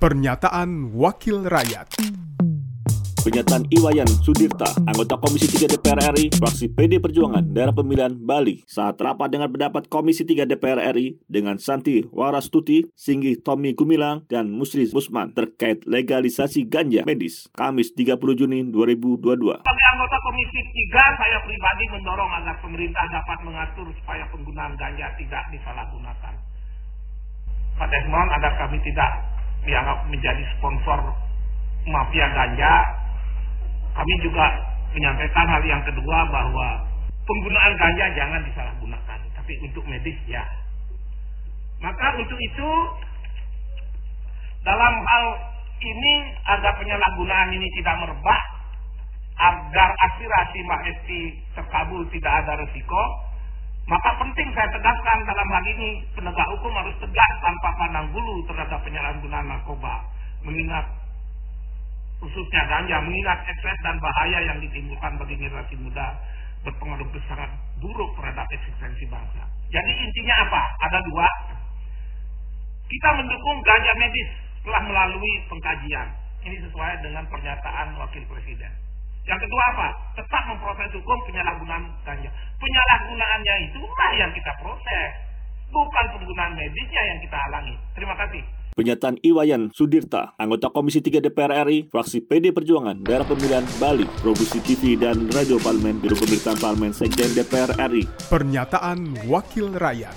Pernyataan Wakil Rakyat Pernyataan Iwayan Sudirta, anggota Komisi 3 DPR RI, fraksi PD Perjuangan, daerah pemilihan Bali, saat rapat dengan pendapat Komisi 3 DPR RI dengan Santi Warastuti, Singgi Tommy Gumilang, dan Musri Musman terkait legalisasi ganja medis, Kamis 30 Juni 2022. Sebagai anggota Komisi 3, saya pribadi mendorong agar pemerintah dapat mengatur supaya penggunaan ganja tidak disalahgunakan. Pak Desmond, agar kami tidak dianggap menjadi sponsor mafia ganja, kami juga menyampaikan hal yang kedua bahwa penggunaan ganja jangan disalahgunakan, tapi untuk medis ya. Maka untuk itu dalam hal ini agar penyalahgunaan ini tidak merebak, agar aspirasi Mbak Esti terkabul tidak ada resiko, maka penting saya tegaskan dalam hal ini penegak hukum harus tegas tanpa pandang penyalahgunaan narkoba, mengingat khususnya ganja mengingat ekses dan bahaya yang ditimbulkan bagi generasi muda berpengaruh sangat buruk terhadap eksistensi bangsa. Jadi intinya apa? Ada dua. Kita mendukung ganja medis telah melalui pengkajian. Ini sesuai dengan pernyataan Wakil Presiden. Yang kedua apa? Tetap memproses hukum penyalahgunaan ganja. Penyalahgunaannya itulah yang kita proses. Bukan penggunaan medisnya yang kita halangi. Terima kasih. Pernyataan Iwayan Sudirta, anggota Komisi 3 DPR RI, fraksi PD Perjuangan, daerah pemilihan Bali, produksi TV dan radio parlemen, Biro Pemerintahan Parlemen Sekjen DPR RI. Pernyataan Wakil Rakyat